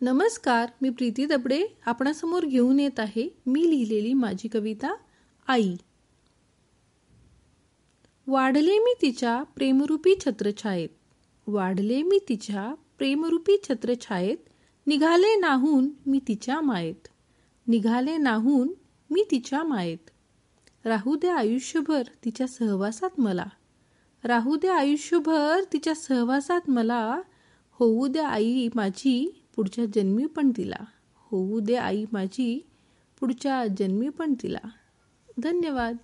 नमस्कार मी प्रीती दबडे आपणासमोर घेऊन येत आहे मी लिहिलेली माझी कविता आई. वाढले मी तिच्या प्रेमरूपी छत्रछायेत. वाढले मी तिच्या प्रेमरूपी छत्रछायेत. निघाले नाहून मी तिच्या मायेत. निघाले नाहून मी तिच्या मायेत. राहू दे आयुष्यभर तिच्या सहवासात मला. राहू दे आयुष्यभर तिच्या सहवासात मला. होऊ द्या आई माझी पुढच्या जन्मी पण तिला. होऊ दे आई माझी पुढच्या जन्मी पण तिला. धन्यवाद.